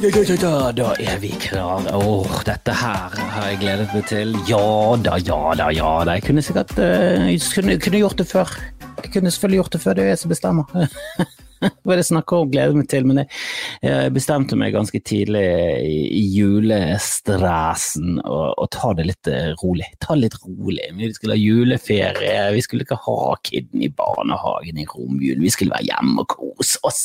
Da er vi klare. Åh, dette her har jeg gledet meg til. Ja da, ja da, ja da. Jeg kunne sikkert uh, kunne, kunne gjort det før. Jeg kunne selvfølgelig gjort det før, det er jeg som bestemmer. Jeg snakker om, gleder meg til, men jeg, bestemte meg ganske tidlig i, i julestrasen å ta det litt eh, rolig. Ta det litt rolig. Vi skulle ha juleferie, vi skulle ikke ha kiden i barnehagen i romjulen. vi skulle være hjemme og kose oss.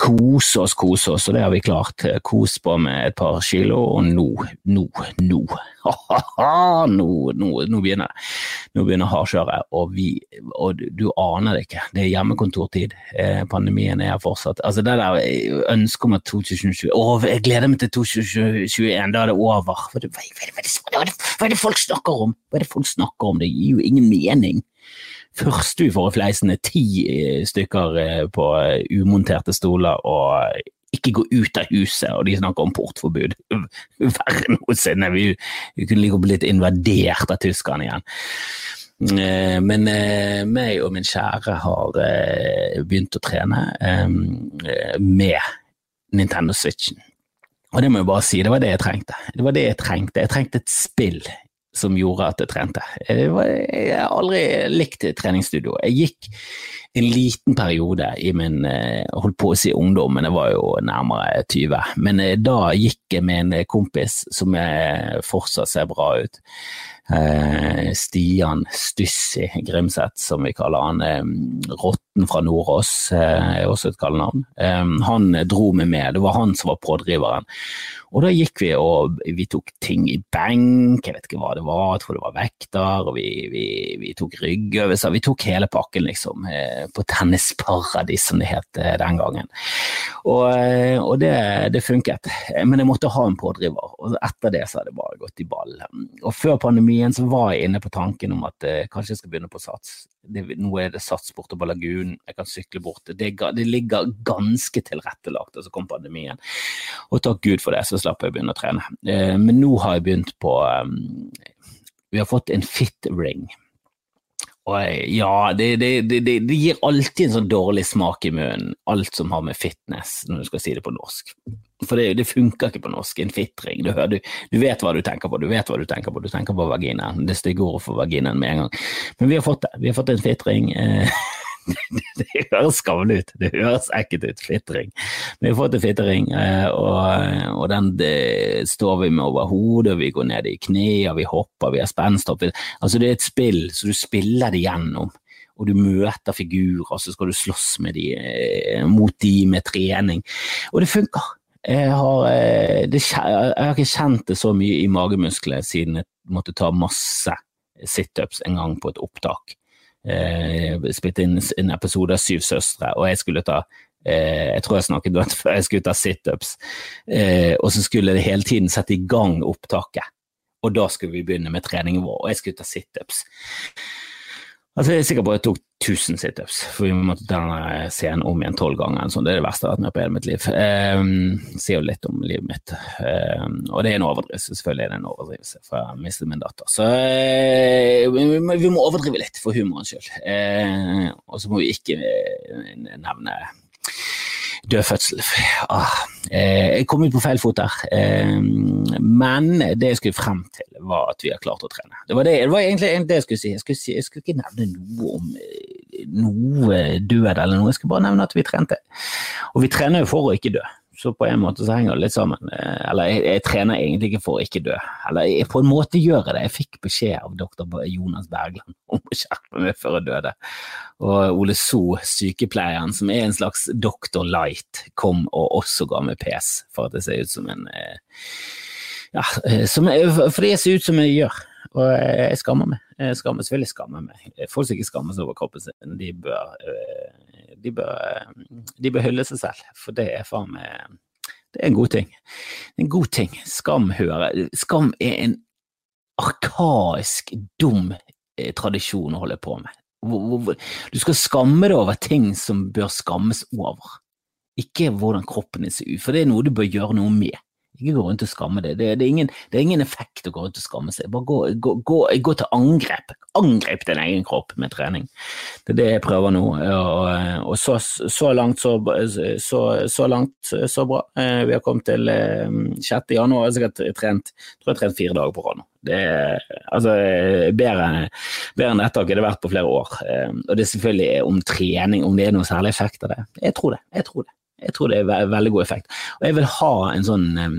Kose oss, kose oss, og det har vi klart. Kos på med et par kilo, og nå, nå, nå nå, nå, nå begynner. Nå begynner hardkjøret, og, vi, og du, du aner det ikke. Det er hjemmekontortid. Eh, pandemien er fortsatt Altså det der ønsket om at 2020 Å, jeg gleder meg til 2021, da er det over. Hva er det, hva, er det, hva er det folk snakker om? Hva er det folk snakker om? Det gir jo ingen mening. Først vi får i fleisen er ti eh, stykker eh, på umonterte stoler og ikke gå ut av huset, og de snakker om portforbud. Verre noensinne. Vi, vi kunne like blitt invadert av tyskerne igjen. Eh, men eh, meg og min kjære har eh, begynt å trene med Nintendo Switchen. Og det må jeg bare si, det var det jeg trengte. Det var det jeg trengte. Jeg trengte et spill som gjorde at jeg trente. Jeg har aldri likt treningsstudio. Jeg gikk en liten periode i min holdt på å si ungdom, men jeg var jo nærmere 20. Men da gikk jeg med en kompis som fortsatt ser bra ut. Eh, Stian Stussi Grimseth, som vi kaller han. Eh, Rotten fra Nordås eh, er også et kallenavn. Han dro meg med, det var han som var pådriveren. Og da gikk vi og vi tok ting i benk, jeg vet ikke hva det var, jeg tror det var vekter, og vi, vi, vi tok ryggøvelser, vi tok hele pakken liksom, på Tennisparadis som det het den gangen. Og, og det, det, funket, men jeg måtte ha en pådriver, og etter det så hadde det bare gått i ball. Og før pandemien så var jeg inne på tanken om at eh, kanskje jeg skal begynne på Sats. Det, nå er det Sats borte på Lagunen, jeg kan sykle bort. Det, det ligger ganske tilrettelagt, og så kom pandemien. Og takk Gud for det, så slapp jeg å begynne å trene. Eh, men nå har jeg begynt på um, Vi har fått en fit ring. Og ja, det, det, det, det, gir alltid en sånn dårlig smak i munnen, alt som har med fitness, når du skal si det på norsk. For det, funker ikke på norsk, en fitring. Du, du, du, vet hva du tenker på, du vet hva du tenker på, du tenker på vaginaen. Det stygge ordet for vaginaen med en gang. Men vi har fått det. Vi har fått en fitring. Eh, det høres skammelig ut, det høres ekkelt ut, fittring. Vi har fått en fittring, eh, og, og den står vi med over hodet, vi går ned i kne, vi hopper, vi har spensthopp. Altså det er et spill, så du spiller det gjennom og du møter figurer, så skal du slåss med de, eh, mot de med trening. Og det funker. Jeg har, eh, det, jeg har, ikke kjent det så mye i magemusklene siden jeg måtte ta masse situps en gang på et opptak. Eh, spilte inn en episode av Syv søstre, og jeg skulle ta eh, jeg tror jeg snakket om før jeg skulle ta situps, og så skulle det hele tiden sette i gang opptaket. Og da skulle vi begynne med treningen vår, og jeg skulle ta situps. Altså, jeg er sikker på at jeg tok 1000 situps, for vi måtte ta denne scenen om igjen tolv ganger. Sånn. Det er det verste jeg har vært med på i hele mitt liv. Um, sier jo litt om livet mitt. Um, og det er en overdrivelse, selvfølgelig er det en overdrivelse, for jeg mistet min datter. Så uh, vi, vi, må overdrive litt for humorens skyld. Uh, og så må vi ikke nevne død fødsel. Ah, eh, jeg kom ut på feil fot der. Eh, men det jeg skulle frem til, var at vi har klart å trene. Det var, det, det var egentlig det jeg skulle si. Jeg skulle, si, jeg skulle ikke nevne noe om eh, noe død eller noe, jeg skal bare nevne at vi trente. Og vi trener jo for å ikke dø så på en måte så henger det litt sammen. Eh, eller jeg, jeg, trener egentlig ikke for å ikke dø. Eller jeg på en måte gjør jeg det. Jeg fikk beskjed av doktor Jonas Bergland om å skjerpe meg før jeg døde. Og Ole So, sykepleieren, som er en slags doktor light, kom og også ga meg pes for at jeg ser ut som en eh, Ja, eh, som, fordi jeg ser ut som jeg gjør. Og jeg skammer meg. Jeg skammer, selvfølgelig skammer meg. Folk som ikke skammer seg over kroppen sin, de bør de bør, de bør hylle seg selv, for det er faen meg Det er en god ting. En god ting. Skam hører Skam er en arkaisk, dum eh, tradisjon å holde på med. Du skal skamme deg over ting som bør skammes over, ikke hvordan kroppen din ser ut, for det er noe du bør gjøre noe med. Ikke gå rundt og skamme deg. Det, det, det, er ingen, effekt å gå rundt og skamme seg. Bare gå, gå, gå, gå til angrep. Angrep din egen kropp med trening. Det er det jeg prøver nå. Og, og så, så, langt, så, så, så, langt, så bra. Eh, vi har kommet til 6. Eh, januar. Jeg har trent, tror jeg har trent fire dager på rad nå. Det er altså, bedre, bedre enn dette har ikke det vært på flere år. Eh, og det er selvfølgelig om trening, om det er noen særlig effekt av det. Jeg tror det. Jeg tror det. Jeg tror det er veldig god effekt. Og jeg vil ha en sånn um,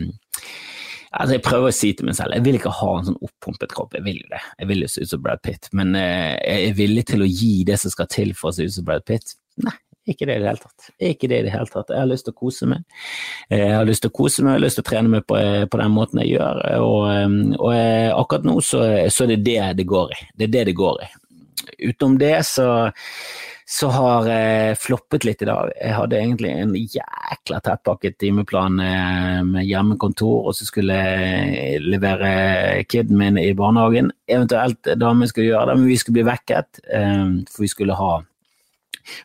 altså Jeg prøver å si til meg selv jeg vil ikke ha en sånn oppumpet kropp, jeg vil jo det. Jeg vil jo se ut som Brad Pitt, men uh, jeg er villig til å gi det som skal til for å se ut som Brad Pitt. Nei, ikke det i det hele tatt. Ikke det i det hele tatt. Jeg har lyst til å kose meg. Jeg har lyst til å kose meg, jeg har lyst til å trene meg på, på den måten jeg gjør. Og, og akkurat nå så, så er det det det går i. Det er det det går i. Utenom det så så har jeg floppet litt i dag. Jeg hadde egentlig en jækla tettpakket timeplan eh, med hjemmekontor, og så skulle jeg levere kiden min i barnehagen. Eventuelt damen skulle gjøre det, men vi skulle bli vekket, eh, for vi skulle ha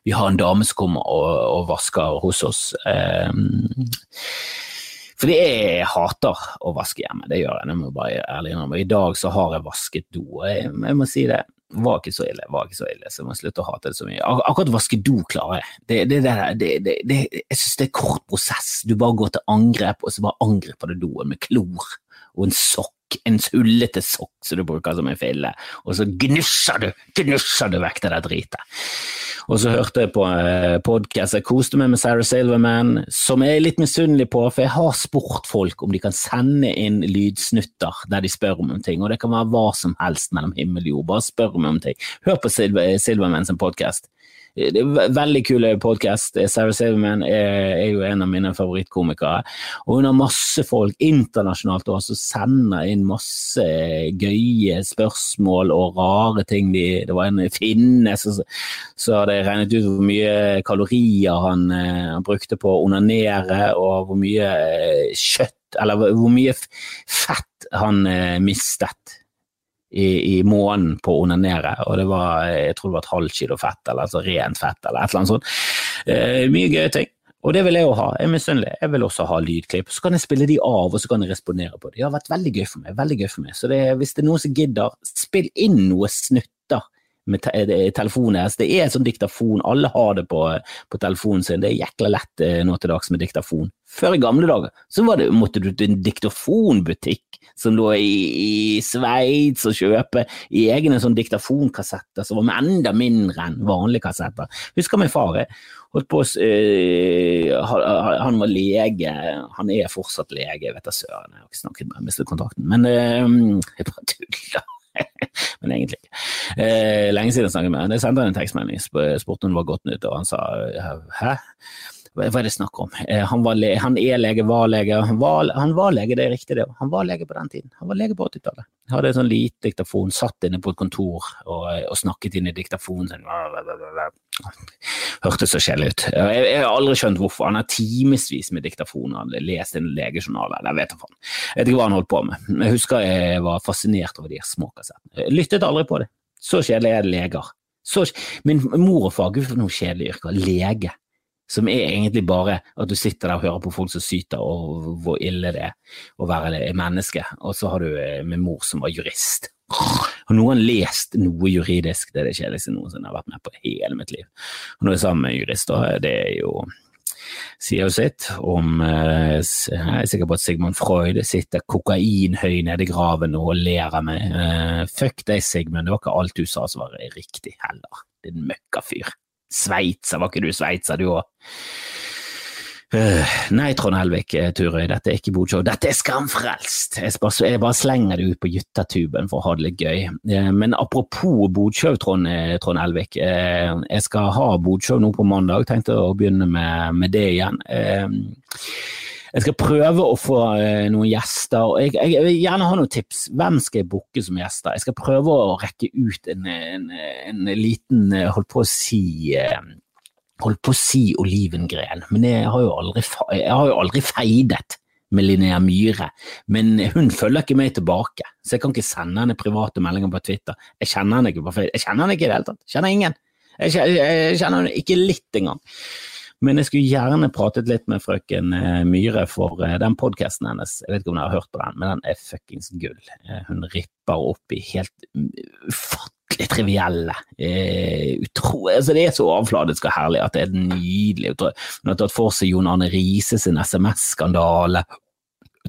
vi har en dame som kommer og, og vasker hos oss. Fordi jeg hater å vaske hjemme, det gjør jeg. jeg må bare ærlig innrømme. I dag så har jeg vasket do, jeg, jeg må si det var ikke så ille, var ikke så ille, så må slutte å hate det så mye. Ak akkurat vaske do klarer jeg. Det, det, det jeg synes det er kort prosess. Du bare går til angrep, og så bare angriper du doen med klor og en sokk, en hullete sokk som du bruker som en fille, og så gnusser du, gnusser du vekk det der dritet. Og så hørte jeg på eh, podkast, jeg koste meg med Sarah Silverman, som jeg er litt misunnelig på, for jeg har spurt folk om de kan sende inn lydsnutter der de spør om ting, og det kan være hva som helst mellom himmel og jord, bare spør meg om ting. Hør på Silverman sin podkast. Det er Veldig kul podkast. Sarah Saverman er, er, jo en av mine favorittkomikere. Og hun har masse folk internasjonalt også, som sender inn masse gøye spørsmål og rare ting. De, det var en finne som hadde regnet ut hvor mye kalorier han, eh, han brukte på å onanere, og hvor mye eh, kjøtt eller hvor mye fett han eh, mistet i, i måneden på å onanere, og det var jeg tror det var et halvt kilo fett, eller altså rent fett, eller et eller annet sånt. Eh, mye gøye ting. Og det vil jeg jo ha. Jeg er misunnelig. Jeg vil også ha lydklipp. Så kan jeg spille de av, og så kan jeg respondere på det. Det har vært veldig gøy for meg. veldig gøy for meg. Så det, hvis det er noen som gidder, spill inn noe snutter med te telefonen deres. Det er sånn diktafon, alle har det på, på telefonen sin. Det er jækla lett eh, nå til dags med diktafon. Før i gamle dager så det, måtte du til en diktafonbutikk som lå i, i Sveits og kjøpe egne sånn diktafonkassetter som var enda mindre enn vanlige kassetter. Husker min far. Holdt på øh, Han var lege, han er fortsatt lege, jeg vet da søren, jeg har ikke snakket med ham, mistet kontakten. Men øh, jeg bare tuller. Men egentlig ikke. Eh, lenge siden jeg snakket med ham. Jeg sendte han en tekstmelding, spurte om det var godt nytt, og han sa hæ? Hva er det snakk om? Eh, han, le, han, er lege, var lege. Han var, han var, lege, det er riktig det. Han var lege på den tiden. Han var lege på 80-tallet. Hadde en sånn lite diktafon, satt inne på et kontor og, og snakket inn i diktafonen sin. Hørtes så kjedelig ut. Jeg, jeg, har aldri skjønt hvorfor. Han har timevis med diktafoner, lest en legejournal, eller vet jeg faen. Jeg vet ikke hva han holdt på med. Jeg husker jeg var fascinert over de små kassettene. Jeg lyttet aldri på det. Så kjedelig er det leger. Så, min mor og far, gud for noe kjedelig yrke. Lege som er egentlig bare at du sitter der og hører på folk som syter, og hvor ille det er å være menneske. Og så har du eh, min mor som var jurist. Har noen lest noe juridisk? Det er det kjedeligste noensinne jeg har vært med på i hele mitt liv. Og jeg er sammen med jurister, det er jo sier jo sitt om eh, Jeg er sikker på at Sigmund Freud sitter kokainhøy nede i graven og ler av meg. Fuck deg, Sigmund, det var ikke alt du sa som var riktig heller. Din møkkafyr. Sveitser, var ikke du sveitser du òg? Uh, nei, Trond Helvik, eh, Turøy, dette er ikke bodshow, dette er Skamfrelst! Jeg bare, slenger det ut på gyttertuben for å ha det litt gøy. Uh, men apropos bodshow, Trond, eh, Trond Helvik. Jeg skal ha bodshow nå på mandag, tenkte å begynne med, med det igjen. Jeg skal prøve å få uh, noen gjester. og jeg, jeg, jeg, vil gjerne ha noen tips. Hvem skal jeg booke som gjester? Jeg skal prøve å rekke ut en, en, en liten, eh, holdt på å si uh, Holdt på å si olivengren, men jeg har jo aldri, jeg har jo aldri feidet med Linnea Myhre, men hun følger ikke meg tilbake, så jeg kan ikke sende henne private meldinger på Twitter. Jeg kjenner henne ikke på Facebook, jeg kjenner henne ikke i det hele tatt. Kjenner ingen. Jeg kjenner henne ikke litt engang. Men jeg skulle gjerne pratet litt med frøken eh, Myhre for eh, den podkasten hennes. Jeg vet ikke om dere har hørt på den, men den er fuckings gull. Eh, hun ripper opp i helt ufattelig trivielle utro, altså Det er så avfladisk og herlig at det er nydelig. Hun har tatt for seg Jon Arne Riise sin SMS-skandale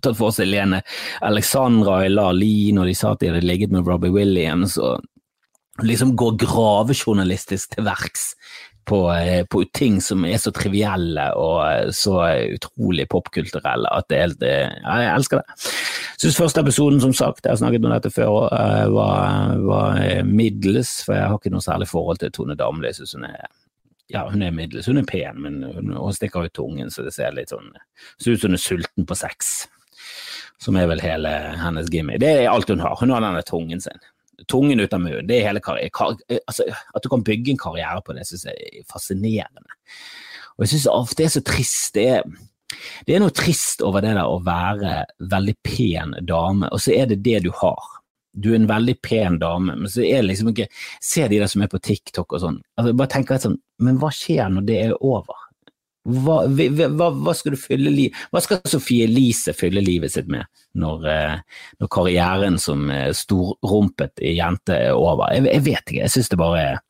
tatt for seg Lene Alexandra i La Li når de sa at de hadde ligget med Robbie Williams, og liksom går gravejournalistisk til verks på, eh, på, ting som er så trivielle og eh, så utrolig popkulturelle at det er helt eh, ja, Jeg elsker det. Syns første episoden, som sagt, jeg har snakket om dette før, var, var middels, for jeg har ikke noe særlig forhold til Tone Damli. Jeg syns hun er ja, hun er middels. Hun er pen, men hun, hun stikker ut tungen, så det ser litt sånn Ser ut som hun er sulten på sex. Som er vel hele hennes gimmick. Det er alt hun har. Hun har denne tungen sin tungen ut av munnen. Det er hele altså, At du kan bygge en karriere på det, syns jeg er fascinerende. Og jeg syns ofte det er så trist. Det er, det er noe trist over det der å være veldig pen dame, og så er det det du har. Du er en veldig pen dame, men så er det liksom ikke Se de der som er på TikTok og sånn. Altså, bare tenk sånn, Men hva skjer når det er over? Hva, hva, hva, skal Hva skal Sofie Elise fylle livet sitt med når, eh, når karrieren som eh, storrumpet jente er over? Jeg, jeg vet ikke, jeg synes det bare er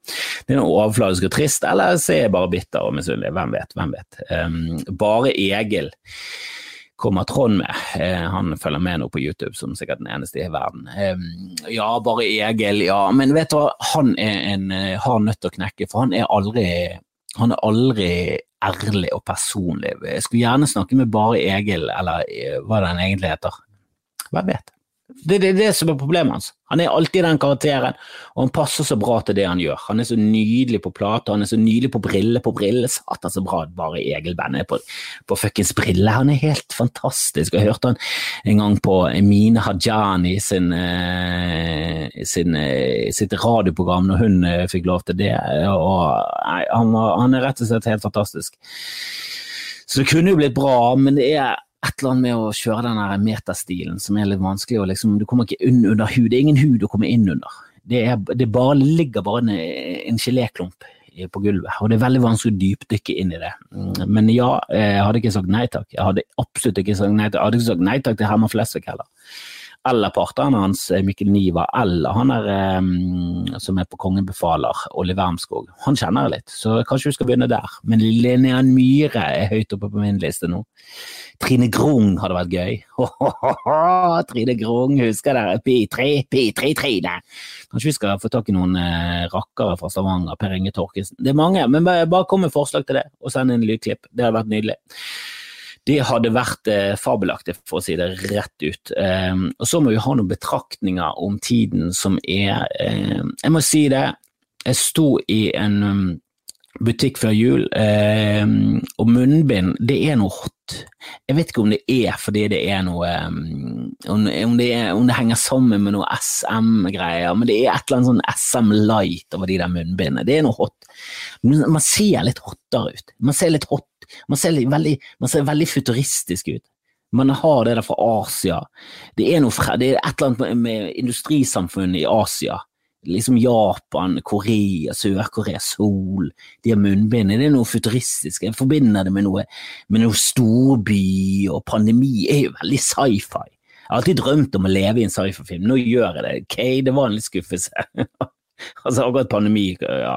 det er noe overfladisk og trist, eller så er jeg bare bitter og misunnelig. Hvem vet, hvem vet. Um, bare Egil kommer Trond med. Uh, han følger med nå på YouTube som sikkert den eneste i verden. Um, ja, bare Egil, ja. Men vet du hva, han er en hard nøtt å knekke, for han er aldri han er aldri ærlig og personlig. Jeg skulle gjerne snakke med bare Egil, eller eh, hva den egentlig heter. Hvem vet? Det er det, det, som er problemet hans. Han er alltid den karakteren, og han passer så bra til det han gjør. Han er så nydelig på plate, han er så nydelig på brille på brille. Satan så bra bare Egil Band er på, på fuckings brille. Han er helt fantastisk. Jeg hørte han en gang på Mine Hajani sin, uh, sin uh, sitt radioprogram når hun uh, fikk lov til det, og nei, han, han er rett og slett helt fantastisk. Så det kunne jo blitt bra, men det er et eller annet med å kjøre den metastilen som er litt vanskelig. og liksom, Du kommer ikke inn under hud. Det er ingen hud å komme inn under. Det, er, det bare, ligger bare en, en geléklump på gulvet, og det er veldig vanskelig å dypdykke inn i det. Mm, men ja, jeg hadde ikke sagt nei takk. Jeg hadde absolutt ikke sagt nei takk. Jeg hadde ikke sagt nei takk til Herman Flesvig heller eller partneren hans, eh, Mikkel Niva, eller han er, um, som er på Kongen befaler, Olli Wermskog. Han kjenner jeg litt, så kanskje vi skal begynne der. Men Linnea Myhre er høyt oppe på min liste nå. Trine Grung hadde vært gøy. Trine Grung, husker dere? P3, P3 Trine. Kanskje vi skal få tak i noen uh, rakkere fra Stavanger, Per Inge Torkelsen. Det er mange, men bare, bare kom med forslag til det, og send en lydklipp. Det hadde vært nydelig. Det hadde vært eh, fabelaktig, for å si det rett ut. Eh, og så må vi ha noen betraktninger om tiden som er eh, Jeg må si det, jeg sto i en um, butikk før jul, eh, og munnbind, det er noe hot. Jeg vet ikke om det er fordi det er noe om, det er, om, det henger sammen med noe SM-greier, men det er et eller annet sånn SM Light over de der munnbindene. Det er noe hot. Man ser litt hottere ut. Man ser litt hot man ser, veldig, man ser veldig futuristisk ut. Man har det der fra Asia. Det er, noe, det er et eller annet med industrisamfunnet i Asia. Liksom Japan, Korea, Sør-Korea, sol, de har munnbind. Det er noe futuristisk. Jeg forbinder det med noe, med noe storby, og pandemi Det er jo veldig sci-fi. Jeg har alltid drømt om å leve i en sci-fi-film. Nå gjør jeg det. Ok, det var en litt skuffelse. Altså akkurat pandemi, ja,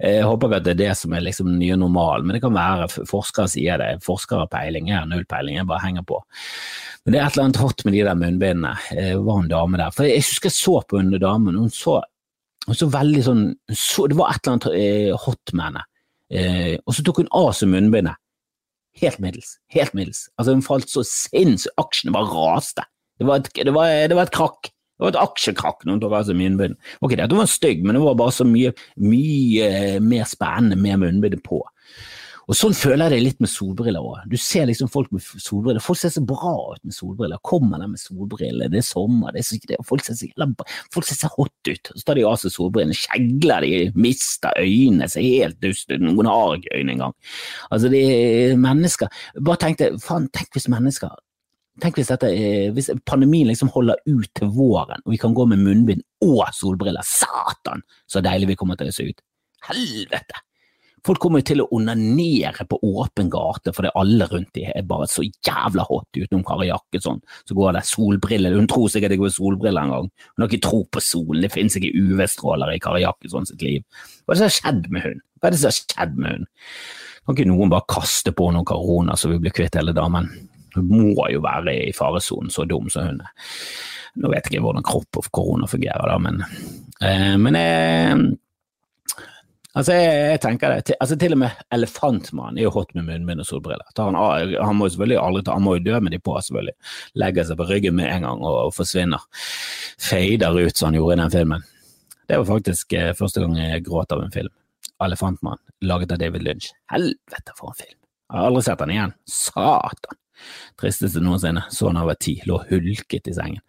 jeg håper ikke at det er det som er liksom den nye normalen, men det kan være forskere sier det. Forskere har peiling, jeg har null peiling, jeg bare henger på. Men det er et eller annet hot med de der munnbindene. Det var en dame der. For jeg husker jeg så på en dame, hun så, hun så veldig sånn så, Det var et eller annet eh, hot med henne. Eh, og så tok hun av seg munnbindet. Helt middels. Helt middels. Altså Hun falt så sinnssykt, aksjene bare raste. Det var et, det var, det var et krakk. Det var et aksjekrakk hun tok av seg munnbind. Ok, dette var stygg, men det var bare så mye, mye mer spennende med munnbindet på. Og Sånn føler jeg det litt med solbriller òg. Du ser liksom folk med solbriller. Folk ser så bra ut med solbriller. Kommer der med solbriller, det er sommer, det er så, det, folk, ser så, folk ser så hot ut. Så tar de av seg solbrillene, skjegler de, mister øynene, ser helt dust ut. Noen har ikke øyne engang. Altså, det er mennesker Bare tenk deg, faen, tenk hvis mennesker Tenk hvis, dette, hvis pandemien liksom holder ut til våren, og vi kan gå med munnbind og solbriller. Satan, så deilig vi kommer til å se ut. Helvete! Folk kommer jo til å onanere på åpen gate fordi alle rundt de er bare så jævla hot utenom Kari Jakkesson. Så går det solbriller, hun tror sikkert det går solbriller en gang. Hun har ikke tro på solen, det finnes ikke UV-stråler i Kari Jakkesson sitt liv. Hva er det som har skjedd med hun? Hva er det som har skjedd med hun? Kan ikke noen bare kaste på noen korona så vi blir kvitt hele damen? Må jo være i faresonen, så dum som hun er. Nå vet jeg ikke hvordan kropp og korona fungerer, da, men, eh, men jeg, Altså, jeg, jeg, tenker det. Til, altså, til og med Elefantmann er jo hot med munnbind og solbriller. Han, han, må jo selvfølgelig aldri ta, han må jo dø med de på, selvfølgelig. Legger seg på ryggen med en gang og forsvinner. Fader ut som han gjorde i den filmen. Det var faktisk eh, første gang jeg gråt av en film. Elefantmann, laget av David Lynch. Helvete, for en film! Jeg har aldri sett den igjen. Satan! Tristeste noensinne. Så han over ti. Lå hulket i sengen.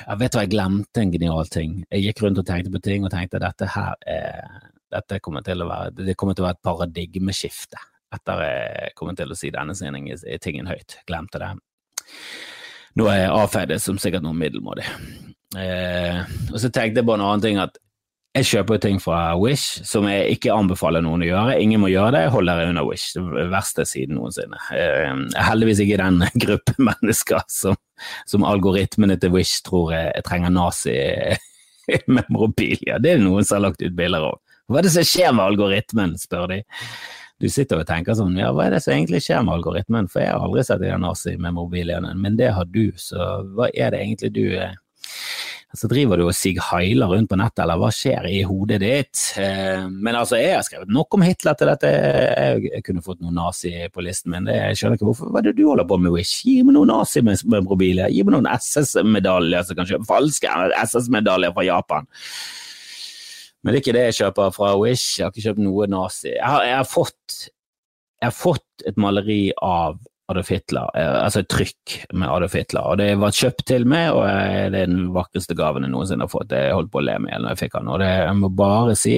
jeg vet hva, jeg glemte en genial ting. Jeg gikk rundt og tenkte på ting og tenkte at dette her er, dette kommer til å være, det kommer til å være et paradigmeskifte etter jeg kommer til å si denne tingen høyt. Glemte det. Nå er jeg avfeid som sikkert noe middelmådig. Eh, og så tenkte jeg på en annen ting at jeg kjøper jo ting fra Wish som jeg ikke anbefaler noen å gjøre. Ingen må gjøre det, jeg holder deg unna Wish. Det verste siden noensinne. Jeg er heldigvis ikke den gruppe mennesker som, som algoritmene til Wish tror jeg, jeg trenger nazi-memorabilia. Det er noen som har lagt ut bilder av. Hva er det som skjer med algoritmen, spør de. Du sitter og tenker sånn, ja, hva er det som egentlig skjer med algoritmen, for jeg har aldri sett de nazi-memorabiliaene, men det har du, så hva er det egentlig du så driver du og sig heiler rundt på nettet, eller hva skjer i hodet ditt? Eh, men altså, jeg har skrevet nok om Hitler til dette, jeg kunne fått noen nazi på listen min, jeg skjønner ikke hvorfor. Hva er det du holder på med, Wish? Gi meg noen nazimemobiler, gi meg noen SS-medaljer som kan kjøpe falske SS-medaljer fra Japan. Men det er ikke det jeg kjøper fra Wish, jeg har ikke kjøpt noe nazi. Jeg har, jeg har, fått, jeg har fått et maleri av Adolf Hitler, eh, altså et trykk med Adolf Hitler. Og det var kjøpt til meg, og det er den vakreste gaven jeg noensinne har fått. Jeg holdt på å le med når jeg fikk den. Og det, jeg må bare si,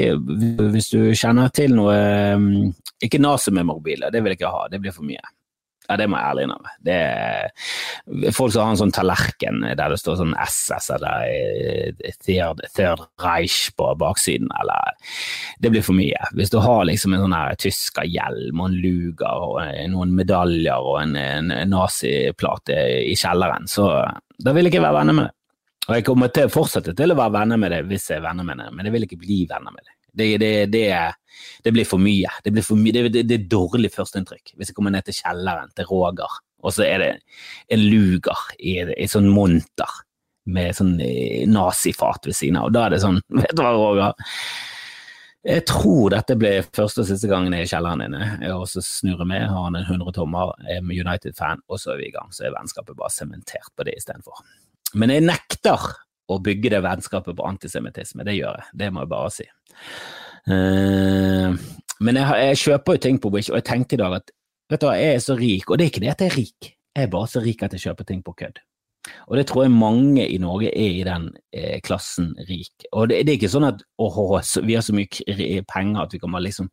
hvis du kjenner til noe mm, Ikke nazimemorbiler, det vil jeg ikke ha, det blir for mye. Ja, det må jeg ærlig innrømme. Det er folk som har en sånn tallerken der det står sånn SS eller eh, Third, Third Reich på baksiden, eller Det blir for mye. Hvis du har liksom en sånn her tyskerhjelm og en luger og noen medaljer og en, en naziplate i kjelleren, så da vil jeg ikke være venner med det. Og jeg kommer til å fortsette til å være venner med det hvis jeg er venner med det, men jeg vil ikke bli venner med det. Det, det, det, det, blir for mye. Det, blir for mye. det, er dårlig førsteinntrykk. Hvis jeg kommer ned til kjelleren til Roger, og så er det en luger i, i sånn monter med sånn eh, nazifat ved siden av, og da er det sånn Vet du hva, Roger? Jeg tror dette blir første og siste gangen jeg er i kjelleren inne. Jeg så også snurrer med, har han en 100 tommer, er United-fan, og så er vi i gang. Så er vennskapet bare sementert på det istedenfor. Men jeg nekter å bygge det vennskapet på antisemittisme. Det gjør jeg, det må jeg bare si. Uh, men jeg, jeg, kjøper jo ting på Wish, og jeg tenkte i dag at vet du hva, jeg er så rik, og det er ikke det at jeg er rik, jeg er bare så rik at jeg kjøper ting på kødd. Og det tror jeg mange i Norge er i den eh, klassen rik. Og det, det, er ikke sånn at åh, vi har så mye penger at vi kan bare, liksom,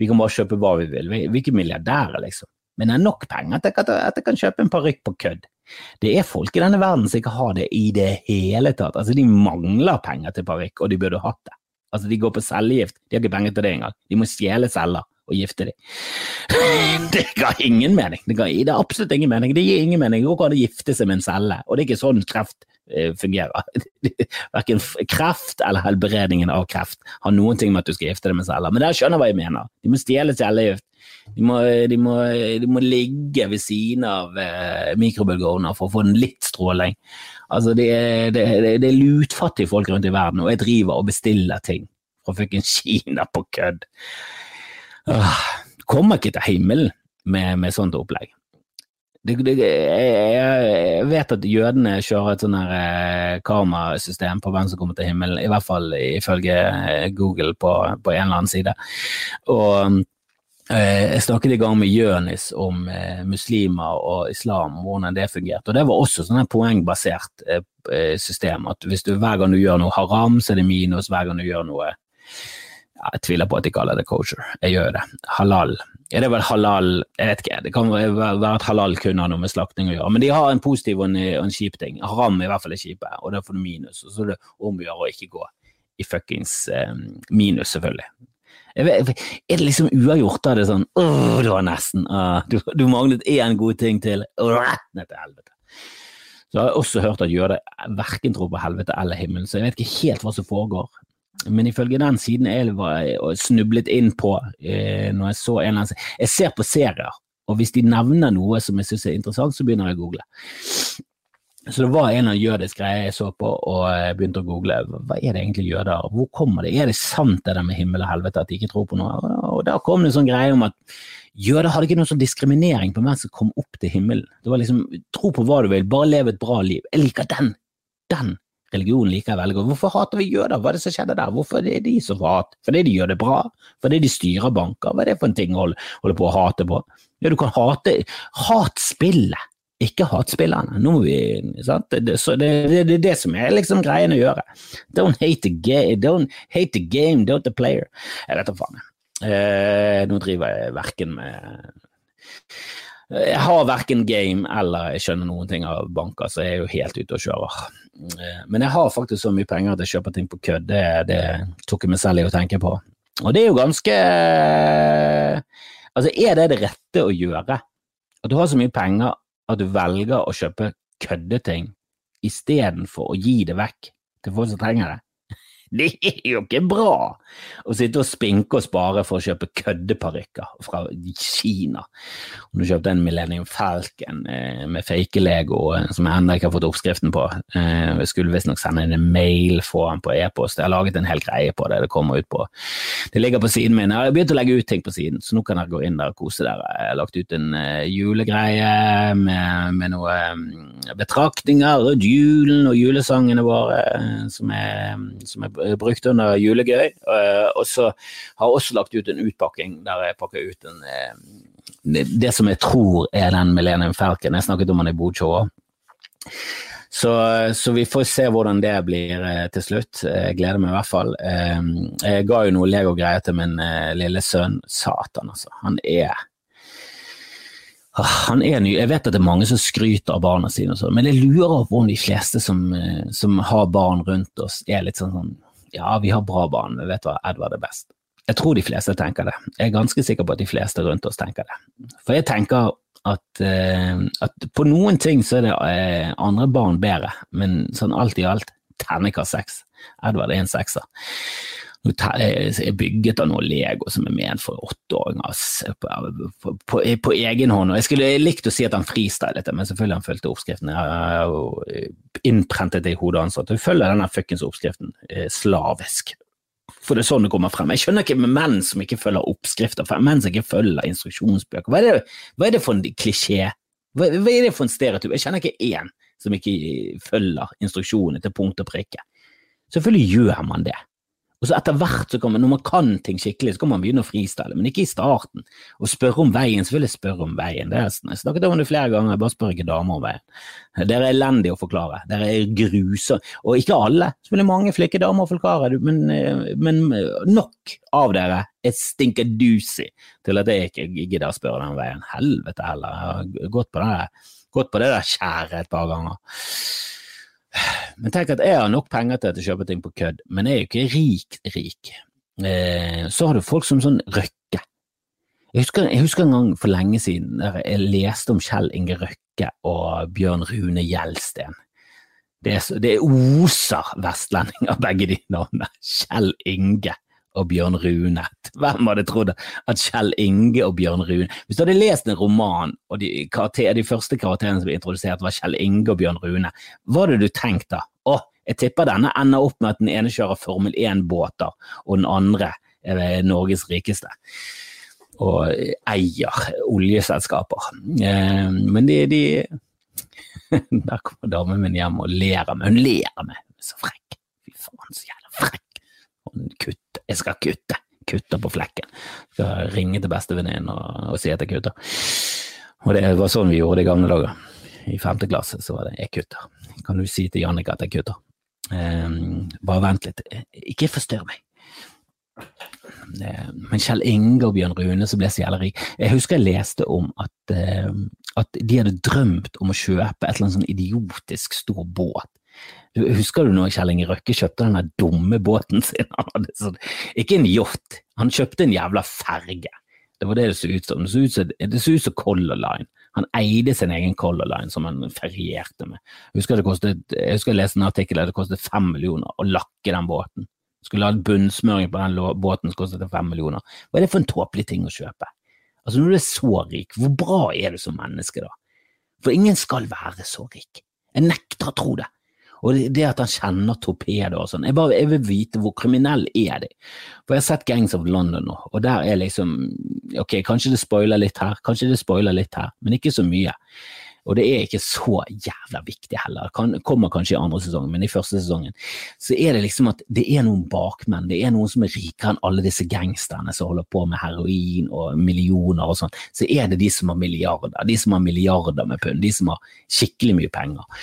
vi kan bare kjøpe hva vi vil. Vi, vi er ikke milliardærer, liksom. Men det er nok penger at jeg, kan, at jeg kan kjøpe en parykk på kødd. Det er folk i denne verden som ikke har det i det hele tatt. Altså, de mangler penger til parykk, og de burde hatt det. Altså, de går på cellegift, de har ikke penger til det engang. De må stjele celler og gifte dem. det ga ingen mening. Det, ga, det absolutt ingen mening. Det gir ingen mening. Går an å gifte seg med en celle, og det er ikke sånn kreft fungerer. Verken kreft eller helbredningen av kreft har noen ting med at du skal gifte deg med celler. Men dere skjønner hva jeg mener. De må stjele cellegift. De må, de, de må, ligge ved siden av eh, mikrobølgeovner for å få den litt stråling. Altså, det er, det, det er lutfattige folk rundt i verden, og jeg driver og bestiller ting fra fucking Kina på kødd. Uh, kommer ikke til himmelen med, med sånt opplegg. Jeg, vet at jødene kjører et sånn her eh, karmasystem på hvem som kommer til himmelen, i hvert fall ifølge eh, Google på, på en eller annen side. Og Eh, jeg snakket i gang med Jønis om muslimer og islam, og hvordan det fungerte. Og Det var også sånn poengbasert system. at hvis du Hver gang du gjør noe haram, så er det minus. Hver gang du gjør noe Jeg tviler på at de kaller det kosher. Jeg gjør det. Halal. Er det vel halal Jeg vet ikke. Det kan være at halal kun har noe med slakting å gjøre. Men de har en positiv og en, en kjip ting. Haram i hvert fall er kjipe, og da får du minus. Og så er det om å gjøre å ikke gå i fuckings eh, minus, selvfølgelig. Vet, er det liksom uavgjort, da er det sånn åh, det var nesten, ah, du, du, manglet én god ting til, rett ned til helvete. Så har jeg også hørt at jøder verken tror på helvete eller himmelen, så jeg vet ikke helt hva som foregår. Men ifølge den siden jeg var snublet inn på eh, når jeg så en eller annen Jeg ser på serier, og hvis de nevner noe som jeg syns er interessant, så begynner jeg å google. Så det var en av jødisk greie jeg så på, og begynte å google. Hva er det egentlig jøder? Hvor kommer det? Er det sant det der med himmel og helvete, at de ikke tror på noe? Og da kom det en sånn greie om at jøder hadde ikke noen sånn diskriminering på hvem som kom opp til himmelen. Det var liksom tro på hva du vil, bare lev et bra liv. Jeg liker den. Den religionen jeg veldig godt. Hvorfor hater vi jøder? Hva er det som skjedde der? Hvorfor er det de som får hat? Fordi de gjør det bra? Fordi de styrer banker? Hva er det for en ting å holde på å hate på? Ja, du kan hate hatspillet, ikke hatspillerne. Nå må vi, sant? Det, det, det, det, er det som er liksom greien å gjøre. Don't hate the game, don't, hate the, game, don't the player. Jeg vet da faen. Eh, nå driver jeg verken med Jeg har verken game eller jeg skjønner noen ting av banker, så jeg er jo helt ute og kjører. Eh, men jeg har faktisk så mye penger at jeg kjøper ting på kødd. Det, det tok jeg meg selv i å tenke på. Og det er jo ganske Altså, er det det rette å gjøre? At du har så mye penger at du velger å kjøpe køddeting istedenfor å gi det vekk til folk som trenger det. Det er jo ikke bra å sitte og spinke og spare for å kjøpe køddeparykker fra Kina. Om du kjøpte en Millennium Falcon eh, med fake-lego eh, som jeg ennå ikke har fått oppskriften på. Eh, jeg skulle visstnok sende en mail, få den på e-post. Jeg har laget en hel greie på det. Det kommer ut på Det ligger på siden min. Jeg har begynt å legge ut ting på siden, så nå kan dere gå inn der og kose dere. Jeg har lagt ut en julegreie med, med noen betraktninger rundt julen og julesangene våre som er, som er brukt under julegøy. Eh, og så har jeg også lagt ut en utpakking der jeg pakker ut en, eh, det som jeg tror er den Millennium Falcon. Jeg snakket om den i Bodshow så, så, vi får se hvordan det blir til slutt. Jeg gleder meg i hvert fall. Jeg ga jo noe Lego-greier til min lille sønn. Satan, altså. Han er han er ny. Jeg vet at det er mange som skryter av barna sine, men jeg lurer på om de fleste som, som har barn rundt oss, er litt sånn, sånn ja, vi har bra barn, men vet hva, Edvard er best. Jeg tror de fleste tenker det. Jeg er ganske sikker på at de fleste rundt oss tenker det. For jeg tenker at, uh, at på noen ting så er det uh, andre barn bedre, men sånn alt i alt, terningkast seks. Edvard er en sekser er bygget av noe Lego som er ment for åtteåringer på, på, på, på, egen hånd. Og Jeg skulle likt å si at han freestylet det, men selvfølgelig han fulgte oppskriften. Jeg har innprentet det i hodet hans at du følger denne fuckings oppskriften eh, slavisk. For det er sånn det kommer frem. Jeg skjønner ikke menn som ikke følger oppskrifter, menn som ikke følger instruksjonsbøker. Hva er det, hva er det for en klisjé? Hva, hva, er det for en stereotyp? Jeg kjenner ikke én som ikke følger instruksjonene til punkt og prikke. Selvfølgelig gjør man det. Og så etter hvert, så kan man, når man kan ting skikkelig, så kan man begynne å freestyle, men ikke i starten. Og spørre om veien, så vil jeg spørre om veien. Det er, jeg snakket om det flere ganger, jeg bare spør ikke damer om veien. Dere er elendige å forklare. Dere er grusomme. Og ikke alle, selvfølgelig mange flinke damer å forklare, men, men, nok av dere er stinkedusi til at jeg ikke gidder å spørre den veien. Helvete heller, jeg har gått på det, gått på det der skjæret et par ganger. Men tenk at jeg har nok penger til å kjøpe ting på kødd, men jeg er jo ikke rik rik. Eh, så har du folk som sånn Røkke. Jeg husker, jeg husker, en gang for lenge siden der jeg leste om Kjell Inge Røkke og Bjørn Rune Gjelsten. Det, det oser vestlending av begge de navnene. Kjell Inge og Bjørn Rune. Hvem hadde trodd at Kjell Inge og Bjørn Rune Hvis du hadde lest en roman, og de, karakter, de første karakterene som ble introdusert var Kjell Inge og Bjørn Rune, hva hadde du tenkt da? Å, jeg tipper denne ender opp med at den ene kjører Formel 1-båter, og den andre er Norges rikeste. Og eier oljeselskaper. Eh, men de, de Der kommer damen min hjem og ler av meg. Hun ler av meg. Så frekk. Fy faen, så jævla. Kutt jeg skal kutte. Kutter på flekken. Skal ringe til bestevenninnen og, og si at jeg kutter. Og det var sånn vi gjorde det i gamle dager. I femte klasse så var det 'jeg kutter'. Kan du si til Jannicke at jeg kutter? Um, bare vent litt. Ikke forstyrr meg. Men Kjell Inge og Bjørn Rune som ble så jævlig rik Jeg husker jeg leste om at, uh, at de hadde drømt om å kjøpe et eller annet sånn idiotisk stor båt husker du når Kjell Inge Røkke kjøpte den dumme båten sin? Sånn, ikke en yacht, han kjøpte en jævla ferge. Det var det det så ut som. Det så ut som, det så ut som Color Line. Han eide sin egen Color Line som han ferierte med. Jeg husker, det kostet, jeg husker jeg leste en artikkel der det kostet fem millioner å lakke den båten. Skulle ha bunnsmøring på den båten som kostet fem millioner. Hva er det for en tåpelig ting å kjøpe? Altså Når du er så rik, hvor bra er du som menneske da? For ingen skal være så rik. Jeg nekter å tro det. Og det at han kjenner torpedoer og sånn, jeg, jeg vil vite hvor kriminell er de. For jeg har sett Gangs of London nå, og der er liksom Ok, kanskje det spoiler litt her, kanskje det spoiler litt her, men ikke så mye. Og det er ikke så jævla viktig heller. Kan, kommer kanskje i andre sesong, men i første sesongen så er det liksom at det er noen bakmenn. Det er noen som er rikere enn alle disse gangsterne som holder på med heroin og millioner og sånn. Så er det de som har milliarder. De som har milliarder med pund. De som har skikkelig mye penger.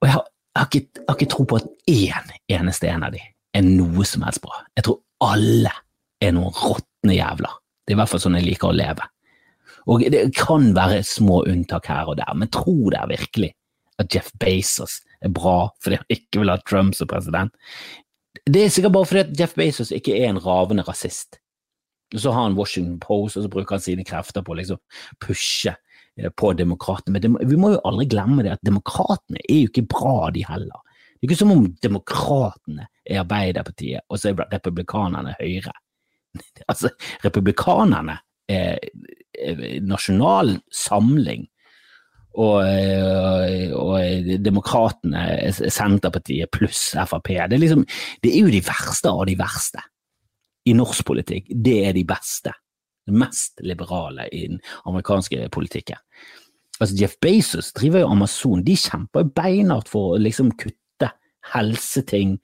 Og jeg har, har, ikke, har ikke tro på at én eneste en av de er noe som helst bra. Jeg tror alle er noen råtne jævler. Det er i hvert fall sånn jeg liker å leve. Og Det kan være små unntak her og der, men tro det er virkelig at Jeff Bezos er bra fordi han ikke vil ha Trump som president? Det er sikkert bare fordi at Jeff Bezos ikke er en ravende rasist. Så har han Washington Post, og så bruker han sine krefter på å liksom pushe på demokratene. Men vi må jo aldri glemme det at demokratene er jo ikke bra, de heller. Det er ikke som om demokratene er Arbeiderpartiet, og så er republikanerne Høyre. Altså, republikanerne er nasjonal samling og, eh, og Demokratene, Senterpartiet pluss Frp. Det er, liksom, det er jo de verste av de verste i norsk politikk. Det er de beste. Det mest liberale i den amerikanske politikken. Altså Jeff Bezos driver jo Amazon. De kjemper beinhardt for å liksom kutte helseting,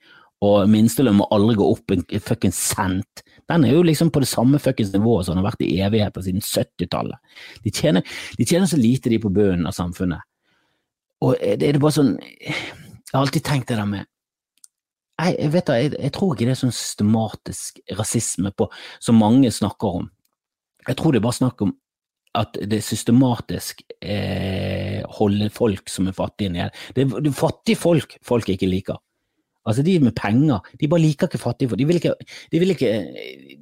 og minstelønn må aldri gå opp en fucking cent den er jo liksom på det samme fuckings nivået som den har vært i evigheter siden 70-tallet. De, de, tjener så lite, de på bunnen av samfunnet. Og det er bare sånn Jeg har alltid tenkt det der med jeg, jeg vet da, jeg, jeg, tror ikke det er sånn systematisk rasisme på, som mange snakker om. Jeg tror det er bare snakk om at det systematisk eh, holder folk som er fattige nede. Det er, fattige folk folk ikke liker. Altså De med penger, de bare liker ikke fattige folk. De vil ikke, de vil ikke,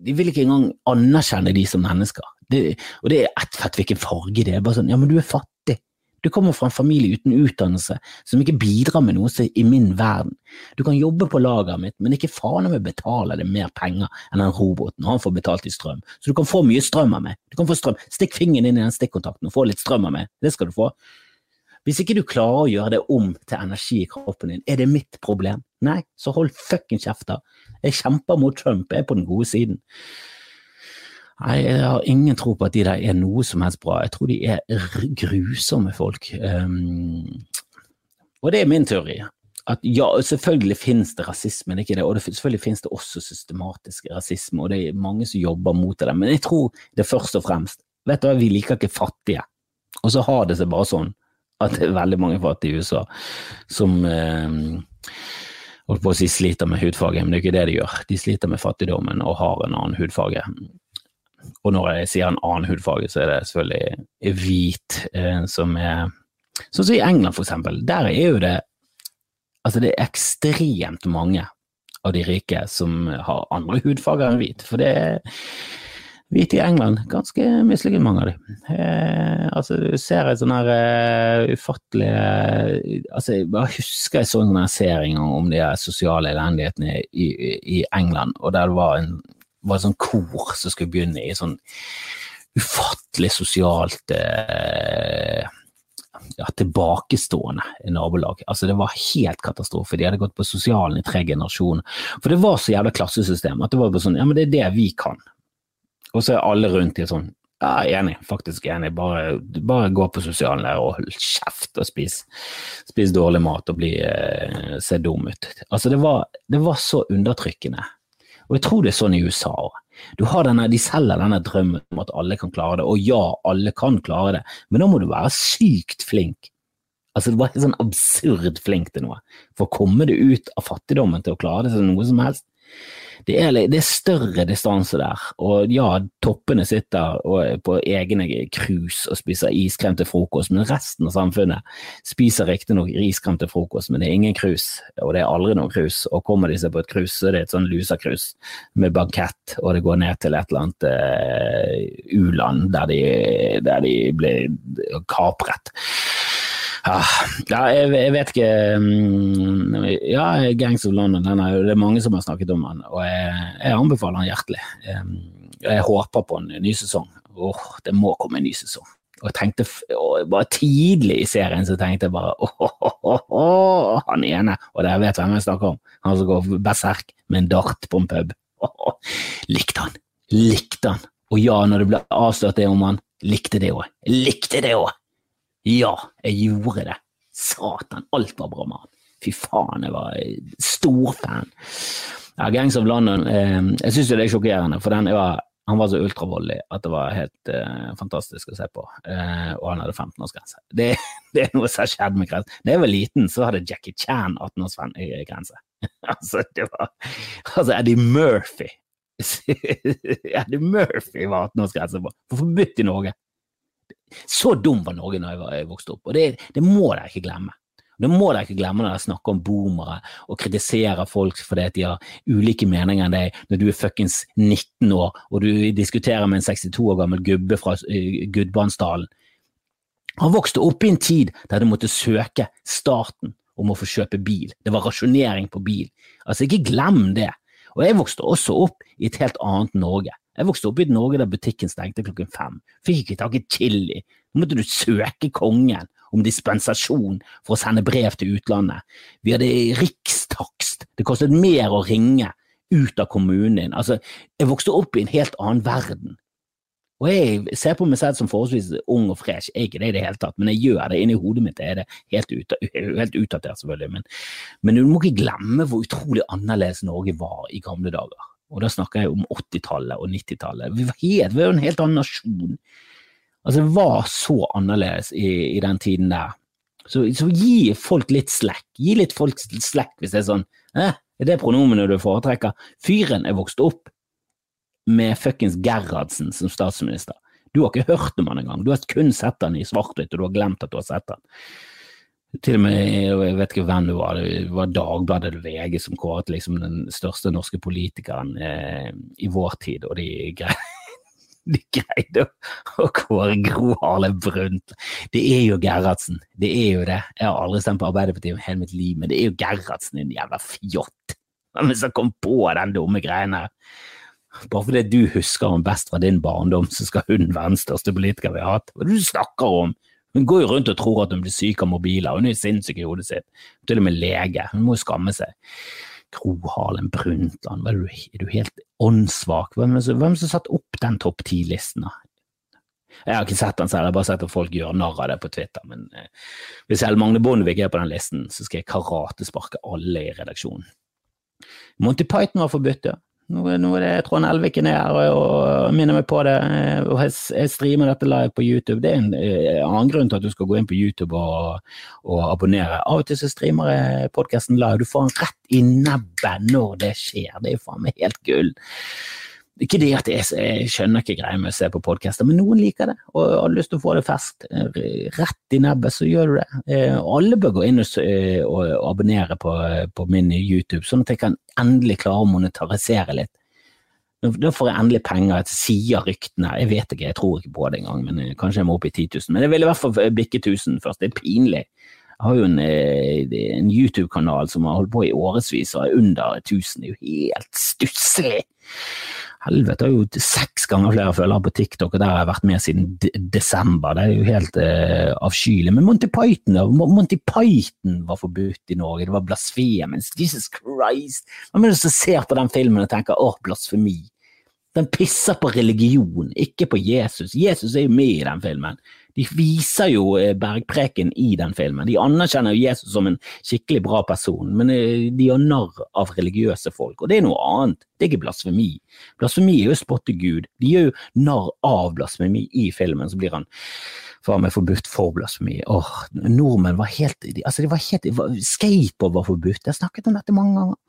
de vil ikke engang anerkjenne de som mennesker. Det, og det er ett fett hvilken farge det er. Bare sånn, ja, men du er fattig. Du kommer fra en familie uten utdannelse som ikke bidrar med noe i min verden. Du kan jobbe på lageret mitt, men ikke faen meg betale deg mer penger enn den roboten. Han får betalt i strøm. Så du kan få mye strøm av meg. Du kan få strøm. Stikk fingeren inn i den stikkontakten og få litt strøm av meg. Det skal du få. Hvis ikke du klarer å gjøre det om til energi i kroppen din, er det mitt problem? Nei, så hold fucking kjeft, da. Jeg kjemper mot Trump, jeg er på den gode siden. Nei, jeg har ingen tro på at de der er noe som helst bra. Jeg tror de er grusomme folk. Um, og det er min teori. At ja, selvfølgelig finnes det rasisme, det ikke det, og det, selvfølgelig finnes det også systematisk rasisme, og det er mange som jobber mot det. Men jeg tror det først og fremst Vet du hva, vi liker ikke fattige, og så har det seg bare sånn at det er veldig mange fattige i USA som eh, holdt på å si sliter med hudfarge, men det er ikke det de gjør. De sliter med fattigdommen og har en annen hudfarge. Og når jeg sier en annen hudfarge, så er det selvfølgelig hvit, eh, som er Sånn som i England, for eksempel. Der er jo det Altså, det er ekstremt mange av de rike som har andre hudfarger enn hvit. For det er Hvite i England, ganske mislykket mange av dem. Eh, altså, du ser en sånn her uh, ufattelig uh, altså, Jeg bare husker jeg så en sånn serie om de sosiale elendighetene i, i, England, og der det var en var et sånn kor som skulle begynne i sånn ufattelig sosialt eh, ja, tilbakestående nabolag. Altså, det var helt katastrofe. De hadde gått på sosialen i tre generasjoner. For det var så jævla klassesystem at det var bare sånn Ja, men det er det vi kan. Og så er alle rundt i sånn ja, enig, faktisk enig. Bare, bare gå på sosialen der og hold kjeft og spis, spis dårlig mat og bli, eh, se dum ut. Altså, det var, det var, så undertrykkende. Og jeg tror det er sånn i USA òg. De selger denne drømmen om at alle kan klare det, og ja, alle kan klare det, men da må du være sykt flink. Altså, det var sånn absurd flink til noe. For å komme deg ut av fattigdommen til å klare det til noe som helst, det er, det er større distanse der. Og ja, toppene sitter på egne krus og spiser iskrem til frokost, men resten av samfunnet spiser riktignok iskrem til frokost, men det er ingen krus, og det er aldri noen krus. Og kommer de seg på et krus, så er det et sånn lusakrus med bankett, og det går ned til et eller annet uh, u-land der de, der de blir kapret. Ja, jeg, jeg, vet ikke mm, Ja, Gangs of London, er, det er mange som har snakket om den, og jeg, jeg anbefaler den hjertelig. Jeg håper på en ny sesong. Åh, det må komme en ny sesong. Og jeg tenkte, Bare tidlig i serien så tenkte jeg bare åh, han ene, og dere vet hvem jeg snakker om, han som går berserk med en dart på en pub. Likte han! Likte han! Og ja, når det ble avslørt det om han, likte det òg. Likte det òg! Ja, jeg gjorde det. Satan, alt var bra med han. Fy faen, jeg var storfan. Ja, Gangs of London, eh, jeg syns det er sjokkerende, for var, han var så ultravoldelig at det var helt eh, fantastisk å se på. Eh, og han hadde 15-årsgrense. Det, det, er noe som har skjedd med grensen. Da jeg var liten, så hadde Jackie Chan 18-årsgrense. altså, det var Altså, Eddie Murphy Eddie Murphy var 18-årsgrense på. Forbudt i Norge. Så dum var Norge når jeg, jeg vokste opp, og det, det må dere ikke glemme. Det må dere ikke glemme når dere snakker om boomere og kritiserer folk fordi de har ulike meninger enn deg når du er fuckings 19 år og du diskuterer med en 62 år gammel gubbe fra uh, Gudbrandsdalen. Han vokste opp i en tid der du måtte søke staten om å få kjøpe bil. Det var rasjonering på bil. Altså, ikke glem det. Og jeg vokste også opp i et helt annet Norge. Jeg vokste opp i Norge der butikken stengte klokken fem. Fikk ikke tak i chili. Nå måtte du søke kongen om dispensasjon for å sende brev til utlandet. Vi hadde rikstakst. Det kostet mer å ringe ut av kommunen din. Altså, jeg vokste opp i en helt annen verden. Og jeg ser på meg selv som forholdsvis ung og fresh, jeg er ikke det i det hele tatt, men jeg gjør det. Inni hodet mitt er det helt, ut, helt utdatert, selvfølgelig. Men, men du må ikke glemme hvor utrolig annerledes Norge var i gamle dager. Og da snakker jeg om 80-tallet og 90-tallet. Vi, var jo en helt annen nasjon. Altså, det var så annerledes i, i den tiden der. Så, så, gi folk litt slack. Gi litt folk slack hvis det er sånn eh, Er det pronomenet du foretrekker? Fyren er vokst opp med fuckings Gerhardsen som statsminister. Du har ikke hørt om han engang. Du har kun sett han i svart-hvitt, og du har glemt at du har sett han. Til og med, jeg vet ikke hvem det var, det var Dagbladet eller VG som kåret liksom den største norske politikeren eh, i vår tid, og de greide, de greide å kåre Gro Harlem Brundtland. Det er jo Gerhardsen, det er jo det. Jeg har aldri stemt på Arbeiderpartiet i hele mitt liv, men det er jo Gerhardsen, din jævla fjott. Hvem som kom på den dumme greien her? Bare fordi du husker ham best fra din barndom, så skal hun være den største politikeren vi har hatt. Hva er det du snakker om? Hun går jo rundt og tror at hun blir syk av mobiler, hun er sinnssyk i hodet sitt. Til og med lege. Hun må jo skamme seg. Gro Harlem Brundtland, er du, er du helt åndssvak? Hvem som satt opp den topp ti-listen? Jeg har ikke sett den selv, jeg har bare sett at folk gjør narr av det på Twitter. Men eh, hvis Helle Magne Bondevik er på den listen, så skal jeg karatesparke alle i redaksjonen. Monty Python var forbudt, ja. Nå, er det Trond Elviken er her og minner meg på det. og Jeg streamer dette live på YouTube. Det er en eh, annen grunn til at du skal gå inn på YouTube og, og abonnere. Av og til så streamer jeg podkasten live. Du får den rett i nebbet når det skjer. Det er faen meg helt gull. Ikke det at jeg, jeg skjønner ikke greia med å se på podkaster, men noen liker det og har lyst til å få det ferskt. Rett i nebbet, så gjør du det. Eh, alle bør gå inn og, eh, og abonnere på, på, min YouTube, sånn at jeg kan endelig klare å monetarisere litt. Da får jeg endelig penger, sier ryktene. Jeg vet ikke, jeg tror ikke på det engang, men eh, kanskje jeg må opp i 10 000. Men jeg vil i hvert fall bikke 1000 først. Det er pinlig. Jeg har jo en, en YouTube-kanal som har holdt på i årevis og er under 1000. Det er jo helt stusslig. Helvete, jeg har jo seks ganger flere følgere på TikTok, og der har jeg vært med siden desember. Det er jo helt eh, avskyelig. Men Monty Python, Monty Python var forbudt i Norge, det var blasfemens. Jesus Christ! Hvem er det som ser på den filmen og tenker åh, blasfemi? Den pisser på religion, ikke på Jesus. Jesus er jo med i den filmen. De viser jo eh, bergpreken i den filmen. De anerkjenner jo Jesus som en skikkelig bra person, men eh, de gjør narr av religiøse folk, og det er noe annet. Det er ikke blasfemi. Blasfemi er jo å spotte Gud. De gjør jo narr av blasfemi i filmen, så blir han faen meg forbudt for blasfemi. Åh, nordmenn var helt altså det var helt, Skateboard var forbudt. Jeg har snakket om dette mange ganger.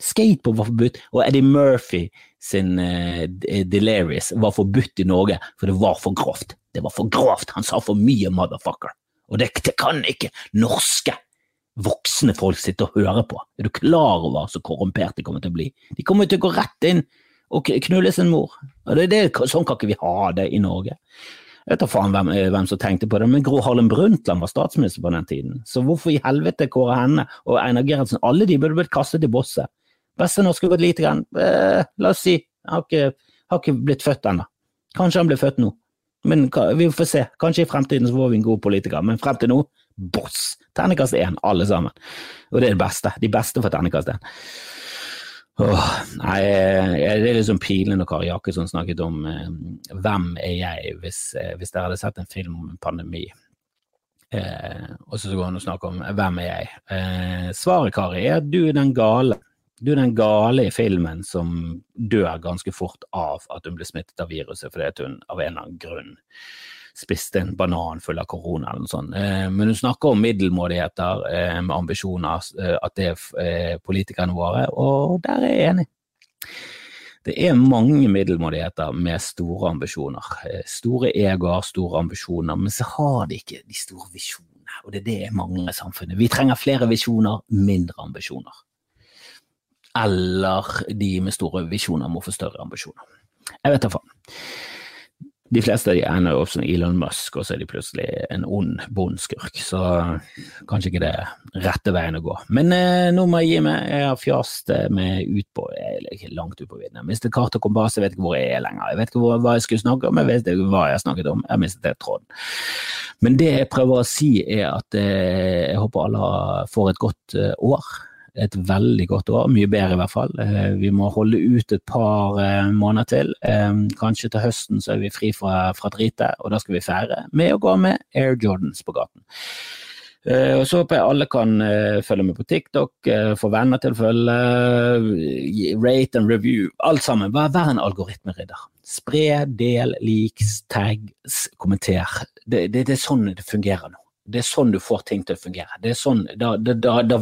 Skateboard var forbudt, og Eddie Murphy sin uh, Delirious var forbudt i Norge, for det var for grovt. Det var for grovt, han sa for mye motherfucker. Og det, det kan ikke norske voksne folk sitte og høre på. Er du klar over så korrumpert de kommer til å bli? De kommer til å gå rett inn og knulle sin mor. Og det, det, sånn kan ikke vi ha det i Norge. Jeg vet da faen hvem, eh, hvem, som tenkte på det, men Gro Harlem Brundtland var statsminister på den tiden. Så hvorfor i helvete Kåre Henne og Einar Gerhardsen, alle de burde blitt kastet i bosset. Beste norske gått lite grann, eh, la oss si, har ikke, har ikke blitt født ennå. Kanskje han blir født nå. Men vi får se. Kanskje i fremtiden så får vi en god politiker, men frem til nå, boss. Terningkast én, alle sammen. Og det er det beste. De beste får terningkast én. Åh, nei, det er liksom pilende når Kari Jakkesson snakket om eh, hvem er jeg hvis, eh, hvis dere hadde sett en film om en pandemi. Eh, og så går han og snakker om hvem er jeg. Eh, svaret, Kari, er at du er den gale. Du er den gale i filmen som dør ganske fort av at hun blir smittet av viruset fordi hun av en eller annen grunn spiste en banan full av korona eller noe sånt. Eh, men hun snakker om middelmådigheter eh, med ambisjoner, eh, at det er politikerne våre, og der er jeg enig. Det er mange middelmådigheter med store ambisjoner. Store egoer, store ambisjoner, men så har de ikke de store visjonene. Og det er det jeg mangler i samfunnet. Vi trenger flere visjoner, mindre ambisjoner. Eller de med store visjoner må få større ambisjoner. Jeg vet da faen de fleste av de ender opp som Elon Musk, og så er de plutselig en ond bondskurk. Så kanskje ikke det er rette veien å gå. Men eh, nå må jeg gi meg. Jeg har fjast eh, med er langt ut på vidden. Jeg mistet kart og kompass, jeg vet ikke hvor jeg er lenger. Jeg vet ikke hvor, hva jeg skulle snakke om, jeg vet ikke hva jeg har snakket om. Jeg har mistet tråden. Men det jeg prøver å si er at eh, jeg håper alle får et godt eh, år et veldig godt år, mye bedre i hvert fall. Eh, vi må holde ut et par eh, måneder til. Eh, kanskje til høsten så er vi fri fra, fra dritet, og da skal vi feire med å gå med Air Jordans på gaten. Og Så håper jeg alle kan følge med på TikTok, få venner til å følge, rate and review. Alt sammen. Vær, vær en algoritmeridder. Spre, del, lik, tagg, kommenter. Det, det, det, er sånn det fungerer nå det er sånn du får ting til å fungere. Det er sånn, Da, da, da,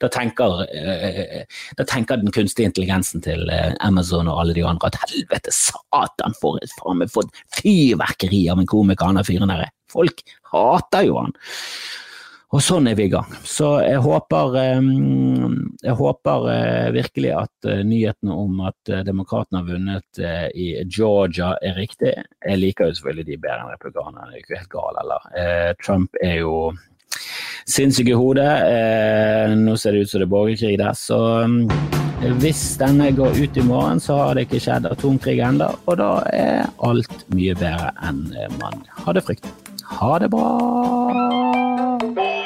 da tenker, uh, tenker, den kunstige intelligensen til uh, Amazon og alle de andre at helvete, satan, for et faen meg fyrverkeri av en komiker han er fyren der er. Folk hater jo han. Og sånn er vi i gang. Så jeg håper, jeg håper eh, virkelig at nyhetene om at eh, demokratene har vunnet i Georgia er riktig. Jeg liker jo selvfølgelig de bedre enn republikanerne, er ikke helt gal heller. Trump er jo sinnssyk i hodet. Nå ser det ut som det er borgerkrig der. Så hvis denne går ut i morgen, så har det ikke skjedd atomkrig ennå, og da er alt mye bedre enn man hadde fryktet. Ha det bra!